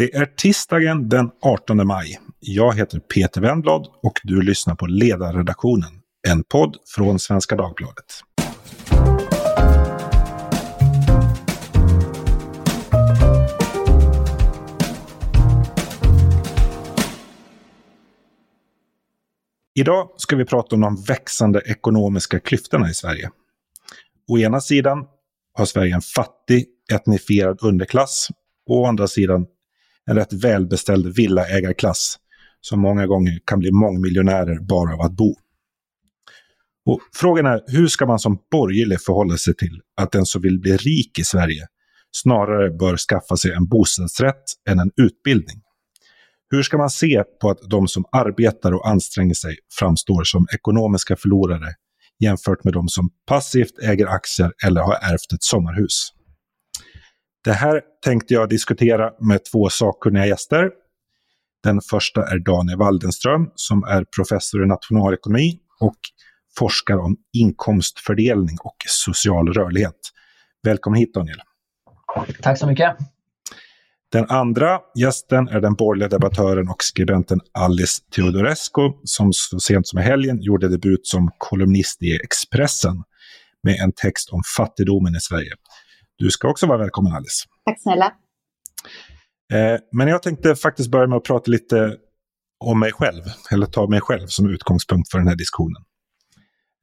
Det är tisdagen den 18 maj. Jag heter Peter Wendblad och du lyssnar på Ledarredaktionen, en podd från Svenska Dagbladet. Idag ska vi prata om de växande ekonomiska klyftorna i Sverige. Å ena sidan har Sverige en fattig, etnifierad underklass och å andra sidan en rätt välbeställd villaägarklass som många gånger kan bli mångmiljonärer bara av att bo. Och frågan är, hur ska man som borgerlig förhålla sig till att den som vill bli rik i Sverige snarare bör skaffa sig en bostadsrätt än en utbildning? Hur ska man se på att de som arbetar och anstränger sig framstår som ekonomiska förlorare jämfört med de som passivt äger aktier eller har ärvt ett sommarhus? Det här tänkte jag diskutera med två sakkunniga gäster. Den första är Daniel Waldenström som är professor i nationalekonomi och forskar om inkomstfördelning och social rörlighet. Välkommen hit Daniel. Tack så mycket. Den andra gästen är den borgerliga debattören och skribenten Alice Teodorescu som så sent som i helgen gjorde debut som kolumnist i Expressen med en text om fattigdomen i Sverige. Du ska också vara välkommen Alice. Tack snälla. Eh, men jag tänkte faktiskt börja med att prata lite om mig själv, eller ta mig själv som utgångspunkt för den här diskussionen.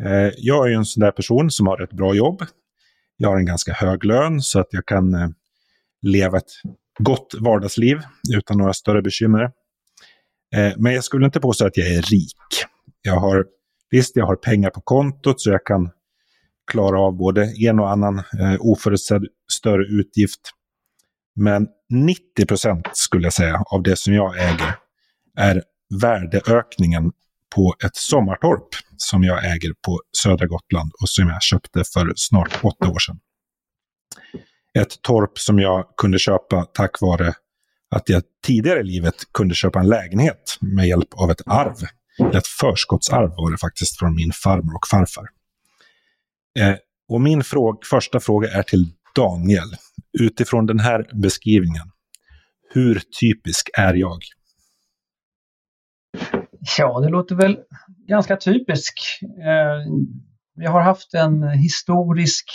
Eh, jag är en sån där person som har ett bra jobb. Jag har en ganska hög lön så att jag kan eh, leva ett gott vardagsliv utan några större bekymmer. Men jag skulle inte påstå att jag är rik. Jag har, visst, jag har pengar på kontot så jag kan klara av både en och annan eh, oförutsedd större utgift. Men 90 procent skulle jag säga av det som jag äger är värdeökningen på ett sommartorp som jag äger på södra Gotland och som jag köpte för snart åtta år sedan. Ett torp som jag kunde köpa tack vare att jag tidigare i livet kunde köpa en lägenhet med hjälp av ett arv. Ett förskottsarv var det faktiskt från min farmor och farfar. Eh, och min fråga, första fråga är till Daniel. Utifrån den här beskrivningen, hur typisk är jag? Ja, det låter väl ganska typisk. Eh, vi har haft en historisk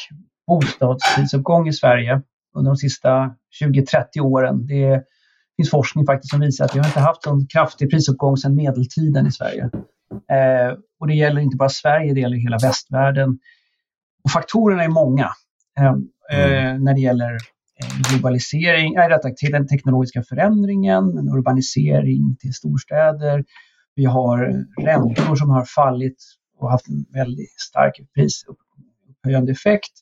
bostadsprisuppgång i Sverige under de sista 20-30 åren. Det finns forskning faktiskt som visar att vi har inte haft en kraftig prisuppgång sedan medeltiden i Sverige. Eh, och det gäller inte bara Sverige, det gäller hela västvärlden. Och faktorerna är många eh, mm. när det gäller eh, globalisering, äh, rättare till den teknologiska förändringen, en urbanisering till storstäder. Vi har räntor som har fallit och haft en väldigt stark prisupphöjande effekt.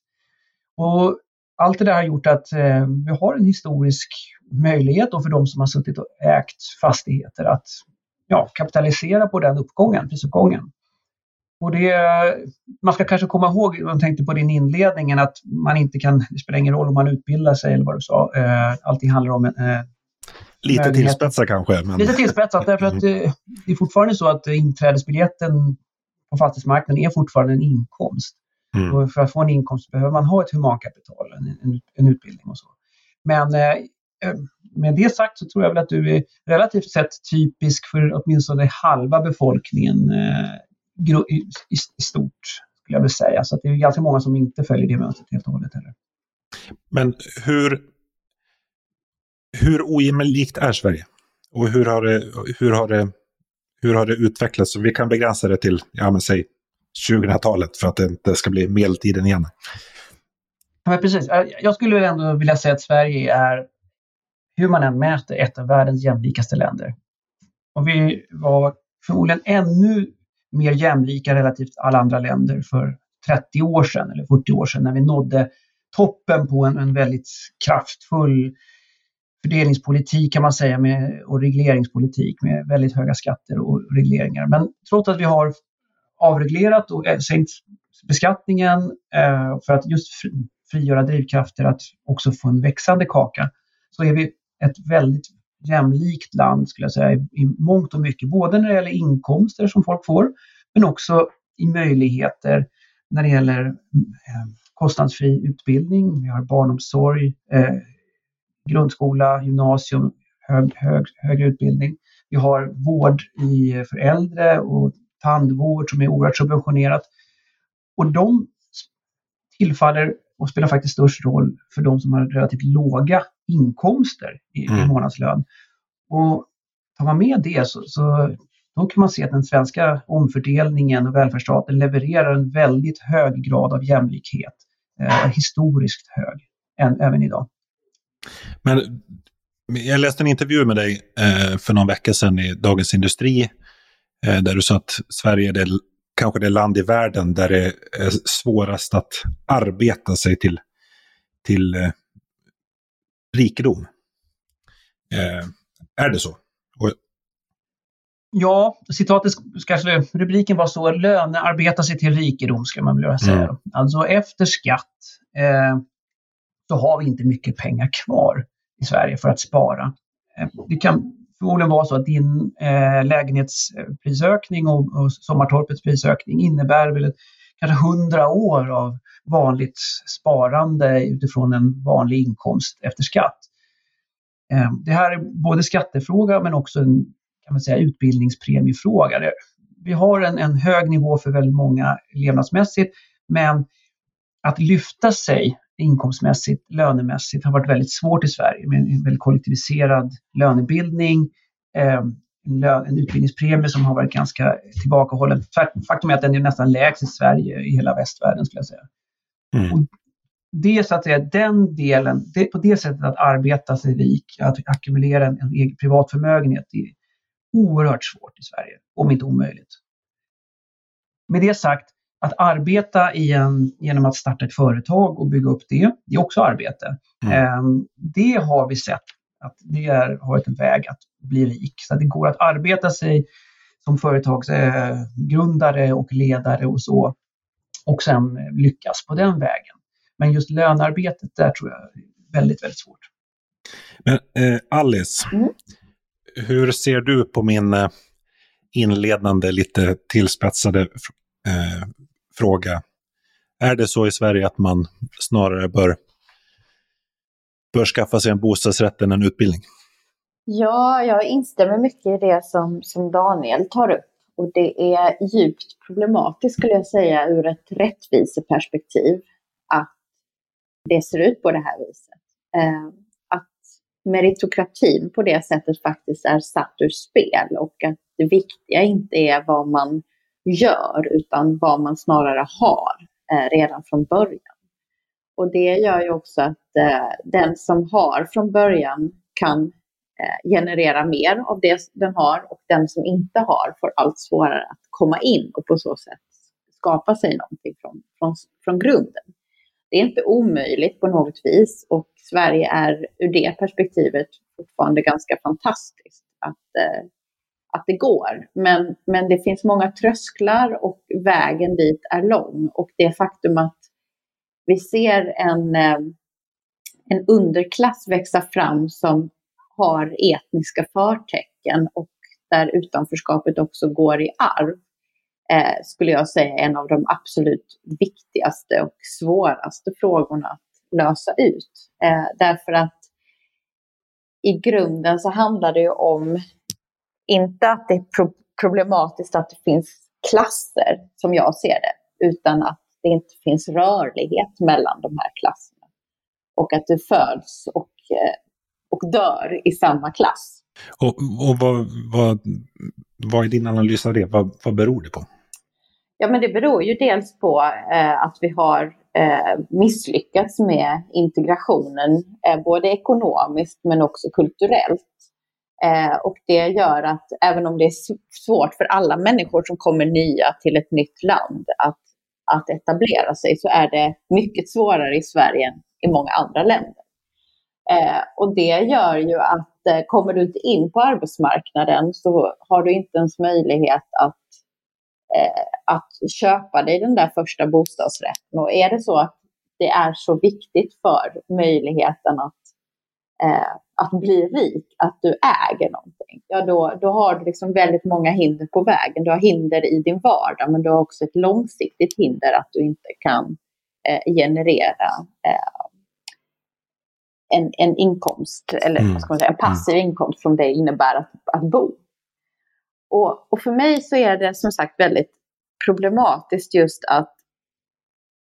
Och allt det där har gjort att eh, vi har en historisk möjlighet för de som har suttit och ägt fastigheter att ja, kapitalisera på den uppgången, prisuppgången. Och det, man ska kanske komma ihåg, jag tänkte på din inledning, att man inte kan, det spelar ingen roll om man utbildar sig eller vad du sa, eh, allting handlar om eh, Lite tillspetsat kanske. Men... Lite tillspetsat därför att mm. eh, det är fortfarande så att inträdesbiljetten på fastighetsmarknaden är fortfarande en inkomst. Mm. Och för att få en inkomst behöver man ha ett humankapital, en, en, en utbildning och så. Men eh, eh med det sagt så tror jag väl att du är relativt sett typisk för åtminstone halva befolkningen eh, i, i, stort, skulle jag vilja säga. Så det är ganska många som inte följer det mönstret helt och hållet heller. Men hur, hur ojämlikt är Sverige? Och hur har det, hur har det, hur har det utvecklats? Vi kan begränsa det till, ja men säg 2000-talet för att det inte ska bli medeltiden igen. Ja, precis. Jag skulle ändå vilja säga att Sverige är, hur man än mäter, ett av världens jämlikaste länder. Och vi var förmodligen ännu mer jämlika relativt alla andra länder för 30 år sedan eller 40 år sedan när vi nådde toppen på en, en väldigt kraftfull fördelningspolitik kan man säga med, och regleringspolitik med väldigt höga skatter och regleringar. Men trots att vi har avreglerat och eh, sänkt beskattningen eh, för att just frigöra drivkrafter att också få en växande kaka så är vi ett väldigt jämlikt land skulle jag säga i mångt och mycket. Både när det gäller inkomster som folk får men också i möjligheter när det gäller eh, kostnadsfri utbildning. Vi har barnomsorg, eh, grundskola, gymnasium, hög, hög, högre utbildning. Vi har vård i, för äldre och tandvård som är oerhört subventionerat. Och de tillfaller och spelar faktiskt störst roll för de som har relativt låga inkomster i, mm. i månadslön. Och tar man med det så, så då kan man se att den svenska omfördelningen och välfärdsstaten levererar en väldigt hög grad av jämlikhet. Eh, historiskt hög, än, även idag. Men jag läste en intervju med dig eh, för någon vecka sedan i Dagens Industri eh, där du sa att Sverige är det, kanske det land i världen där det är svårast att arbeta sig till, till eh, rikedom. Eh, är det så? Och... Ja, citatet, kanske rubriken var så, lönearbeta sig till rikedom ska man vilja säga. Mm. Alltså efter skatt eh, så har vi inte mycket pengar kvar i Sverige för att spara. Eh, det kan förmodligen vara så att din eh, lägenhetsprisökning och, och sommartorpets prisökning innebär väl kanske hundra år av vanligt sparande utifrån en vanlig inkomst efter skatt. Eh, det här är både skattefråga men också en kan man säga, utbildningspremiefråga. Vi har en, en hög nivå för väldigt många levnadsmässigt men att lyfta sig inkomstmässigt, lönemässigt har varit väldigt svårt i Sverige med en väldigt kollektiviserad lönebildning, eh, en, lön, en utbildningspremie som har varit ganska tillbakahållen. Faktum är att den är nästan lägst i Sverige i hela västvärlden skulle jag säga. Mm. Och det så att säga, den delen, det, på det sättet att arbeta sig rik, att ackumulera en, en egen privat förmögenhet, det är oerhört svårt i Sverige, om inte omöjligt. Med det sagt, att arbeta i en, genom att starta ett företag och bygga upp det, det är också arbete. Mm. Ehm, det har vi sett att det är, har varit en väg att bli rik. Så det går att arbeta sig som företagsgrundare och ledare och så och sen lyckas på den vägen. Men just lönearbetet, där tror jag är väldigt, väldigt svårt. Men eh, Alice, mm. hur ser du på min eh, inledande, lite tillspetsade eh, fråga. Är det så i Sverige att man snarare bör, bör skaffa sig en bostadsrätt än en utbildning? Ja, jag instämmer mycket i det som, som Daniel tar upp. Och det är djupt problematiskt skulle jag säga ur ett rättviseperspektiv att det ser ut på det här viset. Eh, att meritokratin på det sättet faktiskt är satt ur spel och att det viktiga inte är vad man gör, utan vad man snarare har eh, redan från början. Och det gör ju också att eh, den som har från början kan eh, generera mer av det den har och den som inte har får allt svårare att komma in och på så sätt skapa sig någonting från, från, från grunden. Det är inte omöjligt på något vis och Sverige är ur det perspektivet fortfarande ganska fantastiskt. Att eh, att det går. Men, men det finns många trösklar och vägen dit är lång. Och det faktum att vi ser en, eh, en underklass växa fram som har etniska förtecken och där utanförskapet också går i arv, eh, skulle jag säga är en av de absolut viktigaste och svåraste frågorna att lösa ut. Eh, därför att i grunden så handlar det ju om inte att det är pro problematiskt att det finns klasser, som jag ser det, utan att det inte finns rörlighet mellan de här klasserna. Och att du föds och, eh, och dör i samma klass. Och, och vad, vad, vad är din analys av det? Vad, vad beror det på? Ja, men det beror ju dels på eh, att vi har eh, misslyckats med integrationen, eh, både ekonomiskt men också kulturellt. Eh, och det gör att även om det är svårt för alla människor som kommer nya till ett nytt land att, att etablera sig så är det mycket svårare i Sverige än i många andra länder. Eh, och det gör ju att eh, kommer du inte in på arbetsmarknaden så har du inte ens möjlighet att, eh, att köpa dig den där första bostadsrätten. Och är det så att det är så viktigt för möjligheten att eh, att bli rik, att du äger någonting, ja då, då har du liksom väldigt många hinder på vägen. Du har hinder i din vardag, men du har också ett långsiktigt hinder att du inte kan eh, generera eh, en, en inkomst, eller mm. vad ska man säga, en passiv mm. inkomst som det innebär att, att bo. Och, och för mig så är det som sagt väldigt problematiskt just att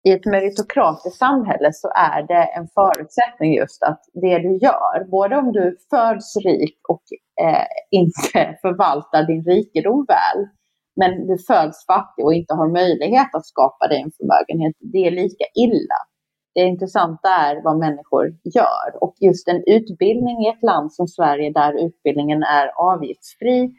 i ett meritokratiskt samhälle så är det en förutsättning just att det du gör, både om du föds rik och eh, inte förvaltar din rikedom väl, men du föds fattig och inte har möjlighet att skapa dig en förmögenhet, det är lika illa. Det intressanta är vad människor gör och just en utbildning i ett land som Sverige där utbildningen är avgiftsfri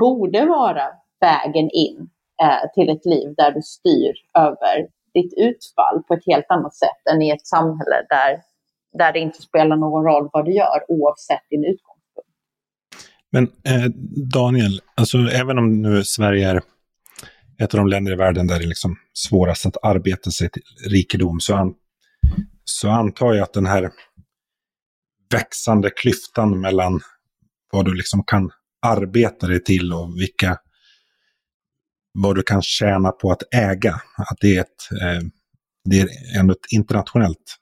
borde vara vägen in eh, till ett liv där du styr över ditt utfall på ett helt annat sätt än i ett samhälle där, där det inte spelar någon roll vad du gör oavsett din utgångspunkt. Men eh, Daniel, alltså även om nu Sverige är ett av de länder i världen där det är liksom svårast att arbeta sig till rikedom så, an, så antar jag att den här växande klyftan mellan vad du liksom kan arbeta dig till och vilka vad du kan tjäna på att äga. Att det är ett, eh, det är ändå ett internationellt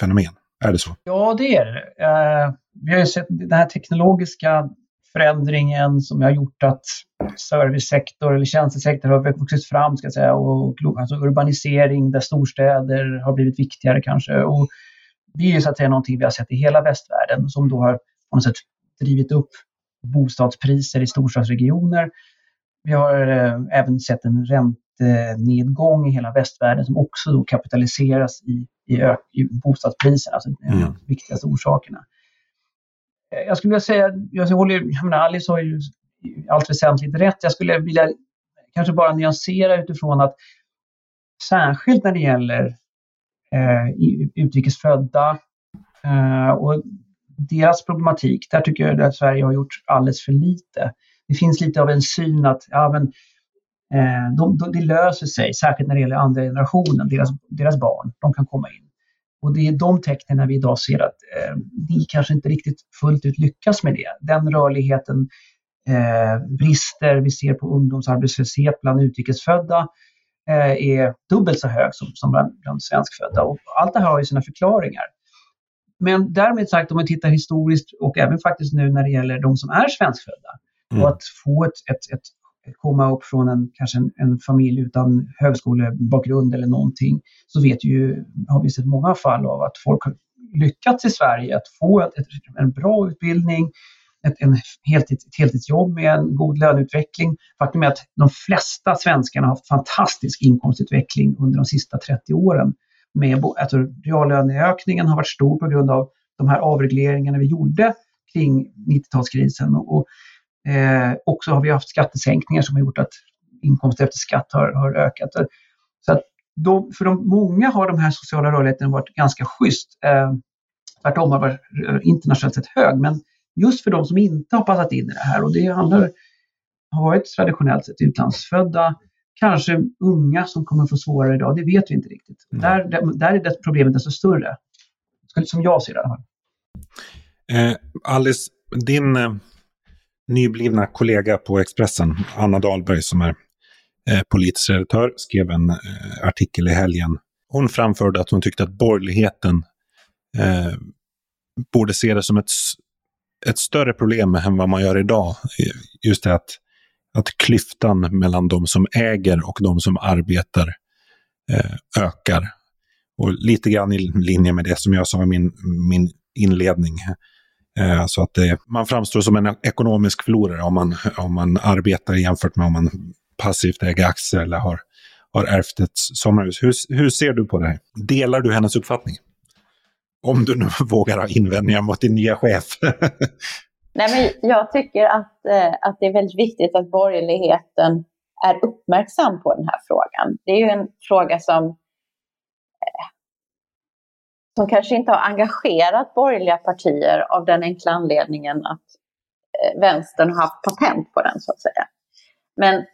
fenomen. Är det så? Ja, det är det. Eh, vi har ju sett den här teknologiska förändringen som har gjort att servicesektor eller tjänstesektor har vuxit fram, ska säga, och alltså urbanisering där storstäder har blivit viktigare kanske. Och det är ju så att säga någonting vi har sett i hela västvärlden som då har på något sätt drivit upp bostadspriser i storstadsregioner vi har eh, även sett en räntenedgång i hela västvärlden som också då kapitaliseras i, i, i bostadspriserna, alltså mm. de viktigaste orsakerna. Eh, jag skulle vilja säga, jag håller, jag menar, Alice har ju allt väsentligt rätt. Jag skulle vilja kanske bara nyansera utifrån att särskilt när det gäller eh, utrikesfödda eh, och deras problematik, där tycker jag att Sverige har gjort alldeles för lite det finns lite av en syn att ja, men, eh, de, de, det löser sig, särskilt när det gäller andra generationen, deras, deras barn, de kan komma in. Och det är de tecknen vi idag ser att eh, vi kanske inte riktigt fullt ut lyckas med det. Den rörligheten eh, brister, vi ser på ungdomsarbetslöshet bland utrikesfödda eh, är dubbelt så hög som, som bland, bland svenskfödda. Och allt det här har ju sina förklaringar. Men därmed sagt, om man tittar historiskt och även faktiskt nu när det gäller de som är svenskfödda, Mm. Och att få ett, ett, ett, komma upp från en, kanske en, en, familj utan högskolebakgrund eller någonting, så vet ju, har vi sett många fall av att folk har lyckats i Sverige att få ett, en bra utbildning, ett, en heltid, ett heltidsjobb med en god löneutveckling. Faktum är att de flesta svenskarna har haft fantastisk inkomstutveckling under de sista 30 åren. Med, alltså, reallöneökningen har varit stor på grund av de här avregleringarna vi gjorde kring 90-talskrisen. Och, och Eh, och så har vi haft skattesänkningar som har gjort att inkomst efter skatt har, har ökat. Så att de, för de många har de här sociala rörligheten varit ganska schysst. Eh, tvärtom har varit internationellt sett hög, men just för de som inte har passat in i det här och det handlar, har varit traditionellt sett utlandsfödda, kanske unga som kommer få svårare idag, det vet vi inte riktigt. Mm. Där, där, där är det problemet desto större, som jag ser det. Eh, Alice, din eh, nyblivna kollega på Expressen, Anna Dahlberg, som är eh, politisk redaktör, skrev en eh, artikel i helgen. Hon framförde att hon tyckte att borgerligheten eh, borde se det som ett, ett större problem än vad man gör idag. Just det att, att klyftan mellan de som äger och de som arbetar eh, ökar. Och lite grann i linje med det som jag sa i min, min inledning. Eh, så att det, man framstår som en ekonomisk förlorare om man, om man arbetar jämfört med om man passivt äger aktier eller har, har ärvt ett sommarhus. Hur, hur ser du på det här? Delar du hennes uppfattning? Om du nu vågar ha invändningar mot din nya chef. Nej, men jag tycker att, eh, att det är väldigt viktigt att borgerligheten är uppmärksam på den här frågan. Det är ju en fråga som som kanske inte har engagerat borgerliga partier av den enkla anledningen att eh, vänstern har haft patent på den så att säga. Men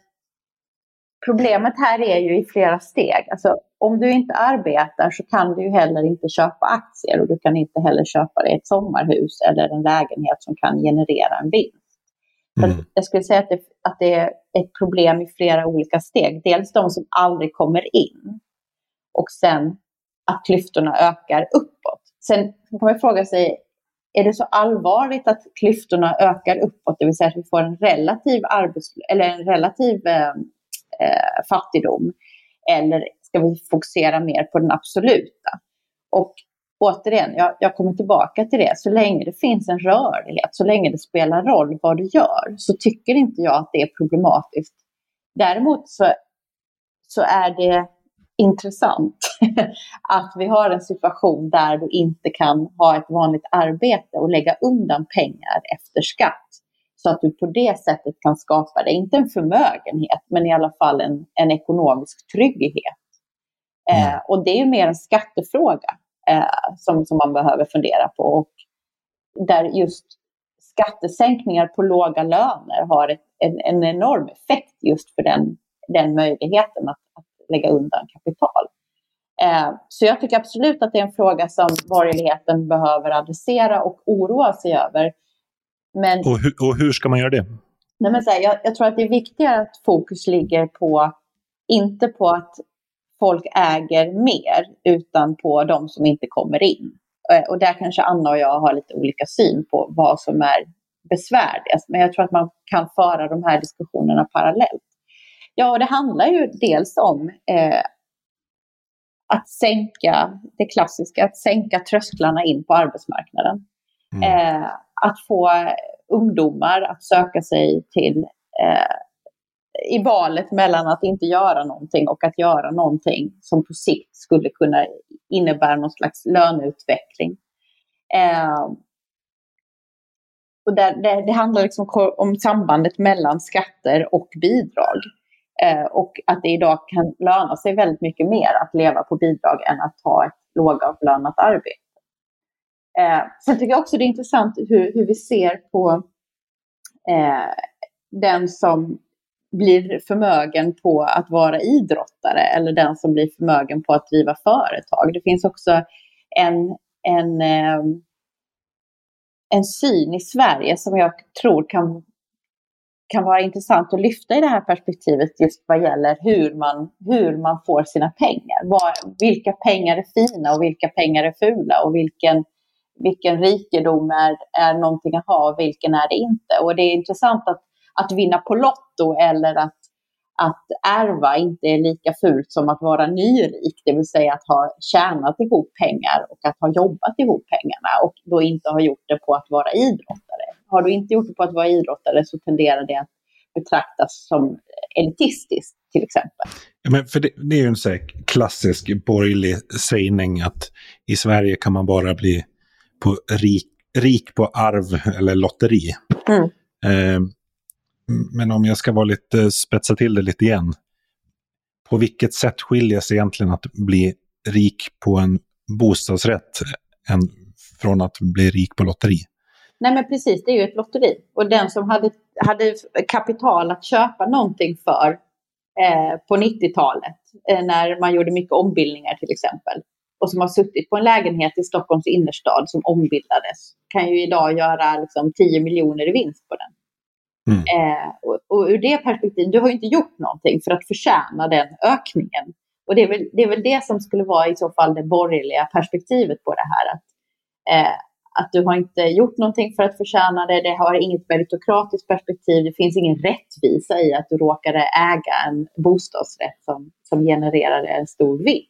problemet här är ju i flera steg. Alltså, om du inte arbetar så kan du ju heller inte köpa aktier och du kan inte heller köpa dig ett sommarhus eller en lägenhet som kan generera en vinst. Mm. Jag skulle säga att det, att det är ett problem i flera olika steg. Dels de som aldrig kommer in och sen att klyftorna ökar uppåt. sen kan man fråga sig, är det så allvarligt att klyftorna ökar uppåt, det vill säga att vi får en relativ, arbets eller en relativ eh, eh, fattigdom? Eller ska vi fokusera mer på den absoluta? Och återigen, jag, jag kommer tillbaka till det, så länge det finns en rörlighet, så länge det spelar roll vad du gör, så tycker inte jag att det är problematiskt. Däremot så, så är det intressant att vi har en situation där du inte kan ha ett vanligt arbete och lägga undan pengar efter skatt. Så att du på det sättet kan skapa dig, inte en förmögenhet, men i alla fall en, en ekonomisk trygghet. Eh, mm. och det är ju mer en skattefråga eh, som, som man behöver fundera på. Och där just skattesänkningar på låga löner har ett, en, en enorm effekt just för den, den möjligheten att, att lägga undan kapital. Eh, så jag tycker absolut att det är en fråga som borgerligheten behöver adressera och oroa sig över. Men, och, hur, och hur ska man göra det? Nej, men så här, jag, jag tror att det är viktigare att fokus ligger på, inte på att folk äger mer, utan på de som inte kommer in. Eh, och där kanske Anna och jag har lite olika syn på vad som är besvärligast. Men jag tror att man kan föra de här diskussionerna parallellt. Ja, det handlar ju dels om eh, att sänka det klassiska, att sänka trösklarna in på arbetsmarknaden. Mm. Eh, att få ungdomar att söka sig till eh, i valet mellan att inte göra någonting och att göra någonting som på sikt skulle kunna innebära någon slags löneutveckling. Eh, och där, det, det, handlar liksom om sambandet mellan skatter och bidrag. Eh, och att det idag kan löna sig väldigt mycket mer att leva på bidrag än att ha ett lågavlönat arbete. Eh, sen tycker jag också det är intressant hur, hur vi ser på eh, den som blir förmögen på att vara idrottare eller den som blir förmögen på att driva företag. Det finns också en, en, eh, en syn i Sverige som jag tror kan, kan vara intressant att lyfta i det här perspektivet just vad gäller hur man, hur man får sina pengar. Var, vilka pengar är fina och vilka pengar är fula och vilken, vilken rikedom är, är någonting att ha och vilken är det inte. Och det är intressant att att vinna på Lotto eller att, att ärva inte är lika fult som att vara nyrik, det vill säga att ha tjänat ihop pengar och att ha jobbat ihop pengarna och då inte ha gjort det på att vara idrottare. Har du inte gjort det på att vara idrottare så tenderar det att betraktas som elitistiskt till exempel. Ja, men för det, det är ju en så klassisk borgerlig sägning att i Sverige kan man bara bli på rik, rik på arv eller lotteri. Mm. Eh, men om jag ska vara lite, spetsa till det lite igen. På vilket sätt skiljer sig egentligen att bli rik på en bostadsrätt än från att bli rik på lotteri? Nej men precis, det är ju ett lotteri. Och den som hade, hade kapital att köpa någonting för eh, på 90-talet, eh, när man gjorde mycket ombildningar till exempel, och som har suttit på en lägenhet i Stockholms innerstad som ombildades, kan ju idag göra liksom, 10 miljoner i vinst på den. Mm. Eh, och, och ur det perspektivet, du har ju inte gjort någonting för att förtjäna den ökningen. Och det är, väl, det är väl det som skulle vara i så fall det borgerliga perspektivet på det här. Att, eh, att du har inte gjort någonting för att förtjäna det, det har inget meritokratiskt perspektiv, det finns ingen rättvisa i att du råkade äga en bostadsrätt som, som genererade en stor vinst.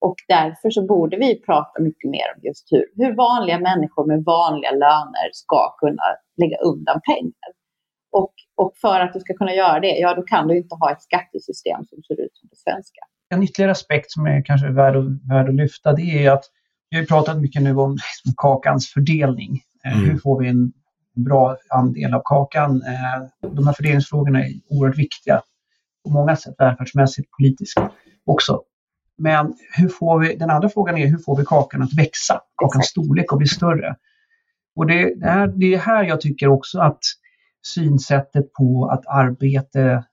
Och därför så borde vi prata mycket mer om just hur, hur vanliga människor med vanliga löner ska kunna lägga undan pengar. Och, och för att du ska kunna göra det, ja då kan du inte ha ett skattesystem som ser ut som det svenska. En ytterligare aspekt som är kanske värd att, värd att lyfta det är att vi har pratat mycket nu om liksom, kakans fördelning. Eh, mm. Hur får vi en bra andel av kakan? Eh, de här fördelningsfrågorna är oerhört viktiga på många sätt, välfärdsmässigt, politiskt också. Men hur får vi, den andra frågan är hur får vi kakan att växa? Kakans storlek och bli större. Och det, det, här, det är här jag tycker också att synsättet på att arbete är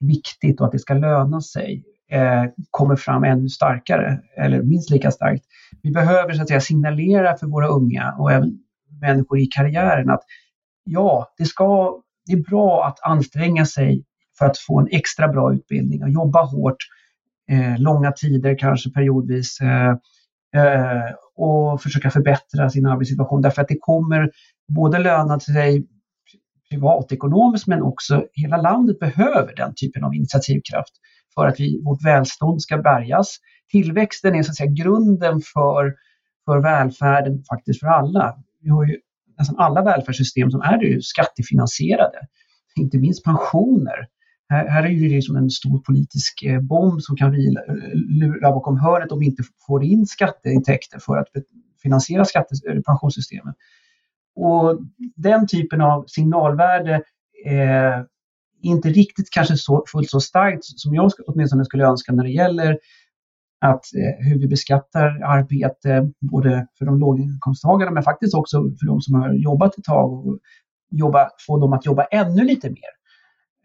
viktigt och att det ska löna sig Eh, kommer fram ännu starkare, eller minst lika starkt. Vi behöver så att säga signalera för våra unga och även människor i karriären att ja, det, ska, det är bra att anstränga sig för att få en extra bra utbildning och jobba hårt, eh, långa tider kanske periodvis, eh, eh, och försöka förbättra sin arbetssituation därför att det kommer både löna sig privatekonomiskt men också hela landet behöver den typen av initiativkraft för att vi, vårt välstånd ska bärgas. Tillväxten är så att säga grunden för, för välfärden faktiskt för alla. Vi har ju nästan alla välfärdssystem som är ju skattefinansierade. Inte minst pensioner. Här, här är ju det en stor politisk eh, bomb som kan vila, eh, lura bakom hörnet om vi inte får in skatteintäkter för att finansiera skatte, eh, pensionssystemet. Och den typen av signalvärde eh, inte riktigt kanske så, fullt så starkt som jag åtminstone skulle önska när det gäller att eh, hur vi beskattar arbete både för de låginkomsttagarna men faktiskt också för de som har jobbat ett tag och jobba, få dem att jobba ännu lite mer.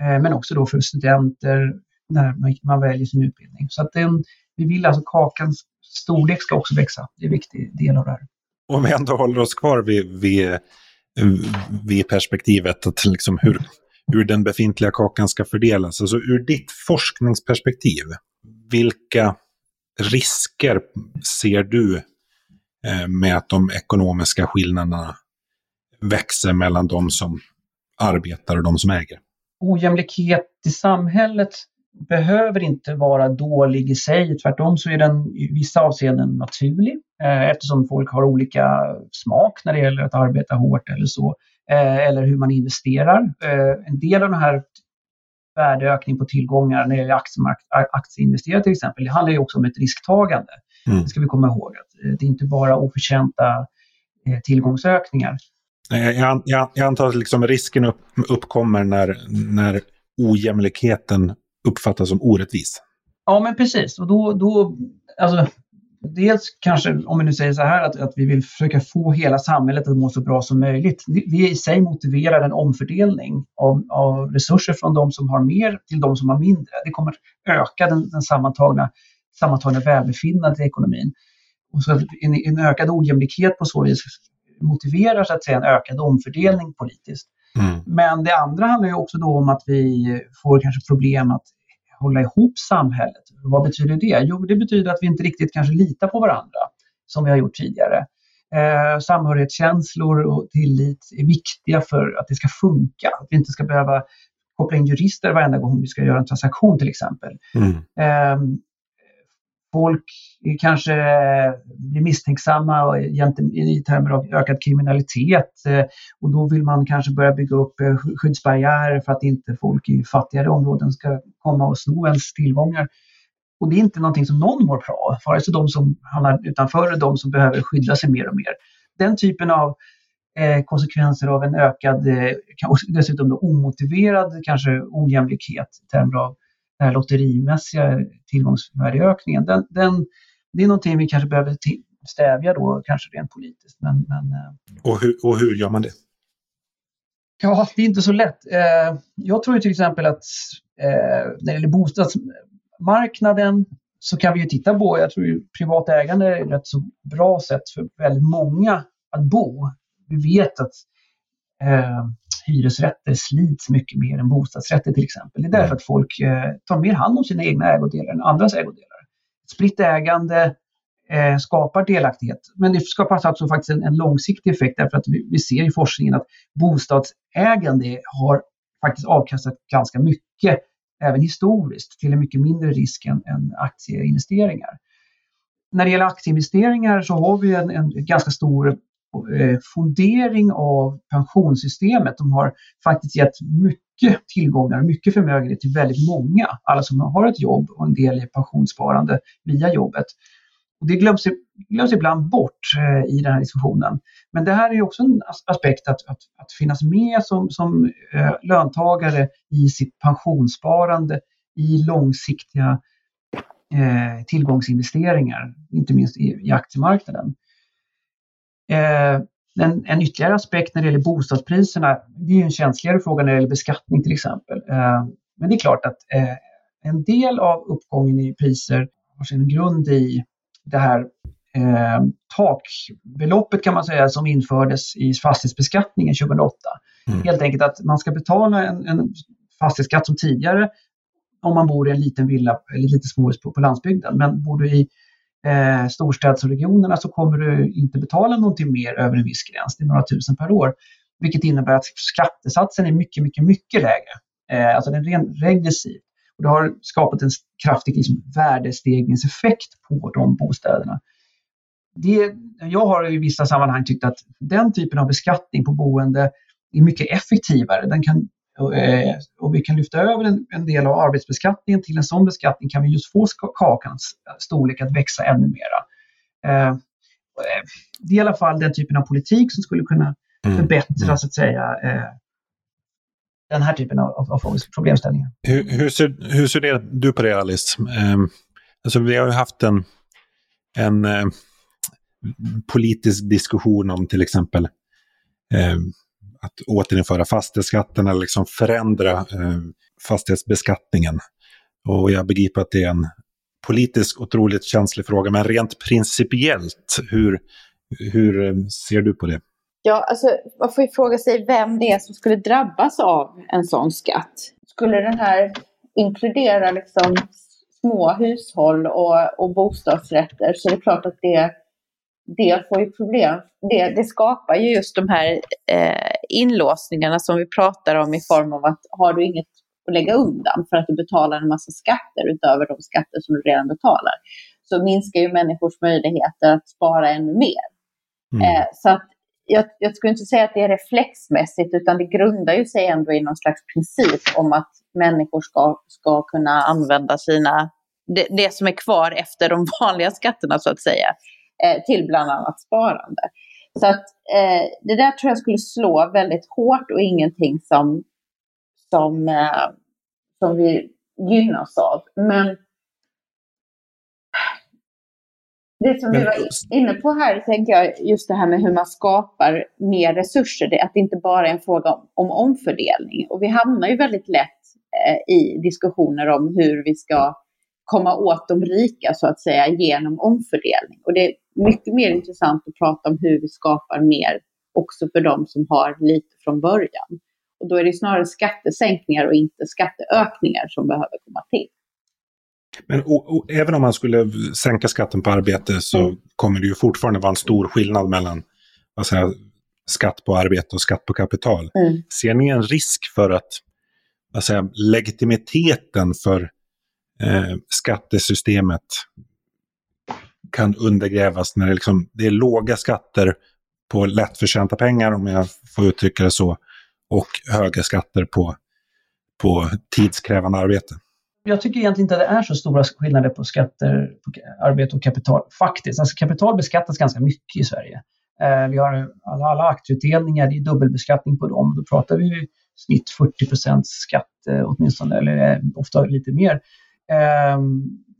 Eh, men också då för studenter när man väljer sin utbildning. Så att den, vi vill alltså kakans storlek ska också växa. Det är en viktig del av det här. Om vi ändå håller oss kvar vid, vid, vid perspektivet att liksom hur, hur den befintliga kakan ska fördelas. Alltså ur ditt forskningsperspektiv, vilka risker ser du eh, med att de ekonomiska skillnaderna växer mellan de som arbetar och de som äger? Ojämlikhet i samhället behöver inte vara dålig i sig. Tvärtom så är den i vissa avseenden naturlig eh, eftersom folk har olika smak när det gäller att arbeta hårt eller så. Eh, eller hur man investerar. Eh, en del av den här värdeökning på tillgångar när det gäller aktieinvesterare till exempel, det handlar ju också om ett risktagande. Mm. Det ska vi komma ihåg. Att det är inte bara oförtjänta tillgångsökningar. Jag, jag, jag antar att liksom risken upp, uppkommer när, när ojämlikheten uppfattas som orättvis. Ja, men precis. Och då, då, alltså, dels kanske, om vi nu säger så här, att, att vi vill försöka få hela samhället att må så bra som möjligt. Det i sig motiverar en omfördelning av, av resurser från de som har mer till de som har mindre. Det kommer öka den, den sammantagna, sammantagna välbefinnandet i ekonomin. Och så en, en ökad ojämlikhet på så vis motiverar så att säga en ökad omfördelning politiskt. Mm. Men det andra handlar ju också då om att vi får kanske problem att hålla ihop samhället. Vad betyder det? Jo, det betyder att vi inte riktigt kanske litar på varandra som vi har gjort tidigare. Eh, samhörighetskänslor och tillit är viktiga för att det ska funka. Att vi inte ska behöva koppla in jurister varenda gång vi ska göra en transaktion till exempel. Mm. Eh, folk kanske blir misstänksamma i termer av ökad kriminalitet eh, och då vill man kanske börja bygga upp eh, skyddsbarriärer för att inte folk i fattigare områden ska komma och sno ens tillgångar. Och det är inte någonting som någon mår bra av, vare sig de som hamnar utanför eller de som behöver skydda sig mer och mer. Den typen av eh, konsekvenser av en ökad, dessutom då omotiverad kanske ojämlikhet i termer av den här lotterimässiga tillgångsvärdeökningen, den, den, det är någonting vi kanske behöver stävja då, kanske rent politiskt. Men, men, eh. och, hur, och hur gör man det? Ja, det är inte så lätt. Eh, jag tror till exempel att eh, när det gäller bostadsmarknaden så kan vi ju titta på, jag tror privat ägande är ett rätt så bra sätt för väldigt många att bo. Vi vet att eh, hyresrätter slits mycket mer än bostadsrätter till exempel. Det är därför mm. att folk eh, tar mer hand om sina egna ägodelar än andras ägodelar. Spritt ägande eh, skapar delaktighet, men det skapar alltså faktiskt en, en långsiktig effekt därför att vi, vi, ser i forskningen att bostadsägande har faktiskt avkastat ganska mycket, även historiskt, till en mycket mindre risk än, än aktieinvesteringar. När det gäller aktieinvesteringar så har vi en, en ganska stor Eh, fondering av pensionssystemet. De har faktiskt gett mycket tillgångar, mycket förmögenhet till väldigt många. Alla som har ett jobb och en del i pensionssparande via jobbet. Och det glöms, glöms ibland bort eh, i den här diskussionen. Men det här är också en aspekt att, att, att finnas med som, som eh, löntagare i sitt pensionssparande i långsiktiga eh, tillgångsinvesteringar, inte minst i, i aktiemarknaden. Eh, en, en ytterligare aspekt när det gäller bostadspriserna, det är en känsligare fråga när det gäller beskattning till exempel. Eh, men det är klart att eh, en del av uppgången i priser har sin grund i det här eh, takbeloppet kan man säga som infördes i fastighetsbeskattningen 2008. Mm. Helt enkelt att man ska betala en, en fastighetsskatt som tidigare om man bor i en liten villa eller lite småhus på, på landsbygden. Men bor du i eh, storstadsregionerna så kommer du inte betala någonting mer över en viss gräns, det är några tusen per år. Vilket innebär att skattesatsen är mycket, mycket, mycket lägre. Eh, alltså den är rent regressiv. Och det har skapat en kraftig liksom, värdestegringseffekt på de bostäderna. Det, jag har i vissa sammanhang tyckt att den typen av beskattning på boende är mycket effektivare. Den kan, och vi kan lyfta över en, en, del av arbetsbeskattningen till en sån beskattning kan vi just få kakans storlek att växa ännu mera. Eh, eh, det är i alla fall den typen av politik som skulle kunna mm. förbättra mm. så att säga den här typen av, av, av problemställningar. Hur, hur, ser, hur ser du på det Alice? Eh, alltså, vi har ju haft en, en eh, politisk diskussion om till exempel eh, att återinföra fastighetsskatten eller liksom förändra eh, fastighetsbeskattningen. Och jag begriper att det är en politiskt otroligt känslig fråga, men rent principiellt, hur, hur eh, ser du på det? Ja, alltså man får ju fråga sig vem det är som skulle drabbas av en sån skatt. Skulle den här inkludera liksom små hushåll och, och bostadsrätter så det är klart att det, det får ju problem. Det, det skapar ju just de här eh, inlåsningarna som vi pratar om i form av att har du inget att lägga undan för att du betalar en massa skatter utöver de skatter som du redan betalar så minskar ju människors möjligheter att spara ännu mer. Mm. Eh, så att jag, jag skulle inte säga att det är reflexmässigt, utan det grundar ju sig ändå i någon slags princip om att människor ska, ska kunna använda sina, det, det som är kvar efter de vanliga skatterna så att säga, till bland annat sparande. Så att eh, det där tror jag skulle slå väldigt hårt och ingenting som, som, eh, som vi gynnas av. Men Det som vi var inne på här, tänker jag, just det här med hur man skapar mer resurser, det, att det inte bara är en fråga om, om omfördelning. Och vi hamnar ju väldigt lätt eh, i diskussioner om hur vi ska komma åt de rika, så att säga, genom omfördelning. Och det är mycket mer intressant att prata om hur vi skapar mer också för de som har lite från början. Och då är det snarare skattesänkningar och inte skatteökningar som behöver komma till. Men och, och, även om man skulle sänka skatten på arbete så mm. kommer det ju fortfarande vara en stor skillnad mellan vad säger, skatt på arbete och skatt på kapital. Mm. Ser ni en risk för att vad säger, legitimiteten för eh, skattesystemet kan undergrävas när det, liksom, det är låga skatter på lättförtjänta pengar, om jag får uttrycka det så, och höga skatter på, på tidskrävande arbete? jag tycker egentligen inte att det är så stora skillnader på skatter på arbete och kapital faktiskt. Alltså kapital beskattas ganska mycket i Sverige. Eh, vi har alla, alla aktieutdelningar, det är dubbelbeskattning på dem. Då pratar vi snitt 40 skatt eh, åtminstone, eller eh, ofta lite mer. Eh,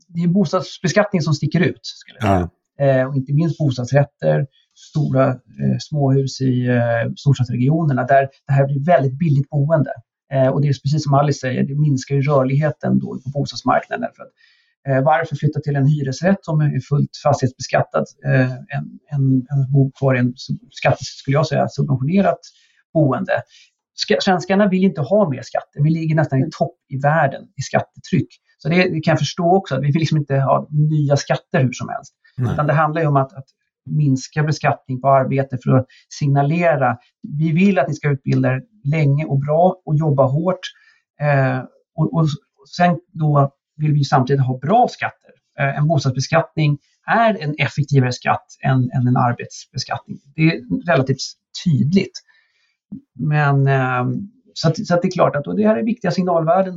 det är bostadsbeskattning som sticker ut, skulle jag säga. Eh, och inte minst bostadsrätter, stora eh, småhus i eh, storstadsregionerna där det här blir väldigt billigt boende. Eh, och det är precis som Alice säger, det minskar ju rörligheten då på bostadsmarknaden. För att, eh, varför flytta till en hyresrätt som är fullt fastighetsbeskattad eh, än, än, än bo kvar i en skatt, skulle jag säga, subventionerat boende? Svenskarna vill inte ha mer skatter. Vi ligger nästan i topp i världen i skattetryck. Så det, det kan jag förstå också, att vi vill liksom inte ha nya skatter hur som helst. Utan det handlar ju om att, att minska beskattning på arbete för att signalera. Vi vill att ni ska utbilda er länge och bra och jobba hårt. Eh, och, och, sen då vill vi samtidigt ha bra skatter. Eh, en bostadsbeskattning är en effektivare skatt än, än en arbetsbeskattning. Det är relativt tydligt. Men eh, så, att, så att det är klart att det här är viktiga signalvärden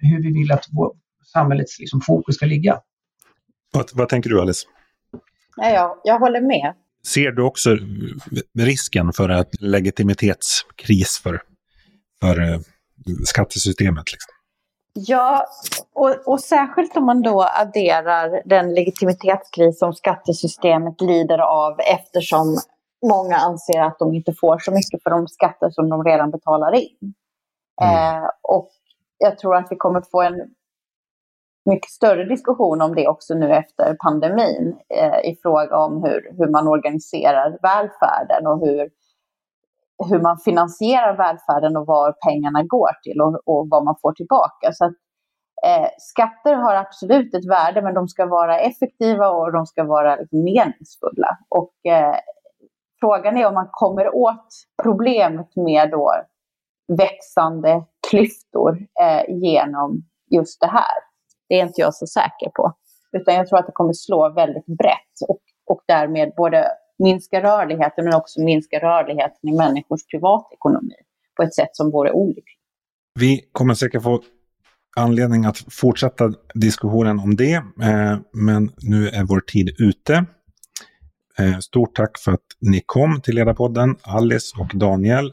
hur vi vill att vår, samhällets liksom, fokus ska ligga. Vad, vad tänker du Alice? Ja, jag, jag håller med. Ser du också risken för en legitimitetskris för, för eh, skattesystemet? Liksom? Ja, och, och, särskilt om man då adderar den legitimitetskris som skattesystemet lider av eftersom många anser att de inte får så mycket för de skatter som de redan betalar in. Mm. Eh, och jag tror att vi kommer få en mycket större diskussion om det också nu efter pandemin eh, i fråga om hur, hur man organiserar välfärden och hur, hur man finansierar välfärden och var pengarna går till och, och vad man får tillbaka. Så att Eh, skatter har absolut ett värde, men de ska vara effektiva och de ska vara liksom meningsfulla. Och eh, frågan är om man kommer åt problemet med då växande klyftor eh, genom just det här. Det är inte jag så säker på. Utan jag tror att det kommer slå väldigt brett och, och därmed både minska rörligheten men också minska rörligheten i människors privatekonomi på ett sätt som vore olyckligt. Vi kommer säkert få anledning att fortsätta diskussionen om det, eh, men nu är vår tid ute. Eh, stort tack för att ni kom till Ledarpodden, Alice och Daniel.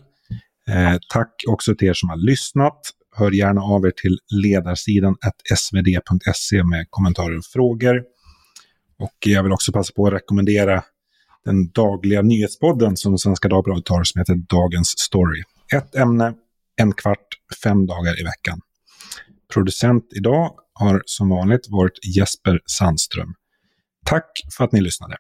Eh, tack också till er som har lyssnat. Hör gärna av er till ledarsidan svd.se med kommentarer och frågor. Och jag vill också passa på att rekommendera den dagliga nyhetspodden som Svenska Dagbladet har som heter Dagens Story. Ett ämne, en kvart, fem dagar i veckan. Producent idag har som vanligt varit Jesper Sandström. Tack för att ni lyssnade.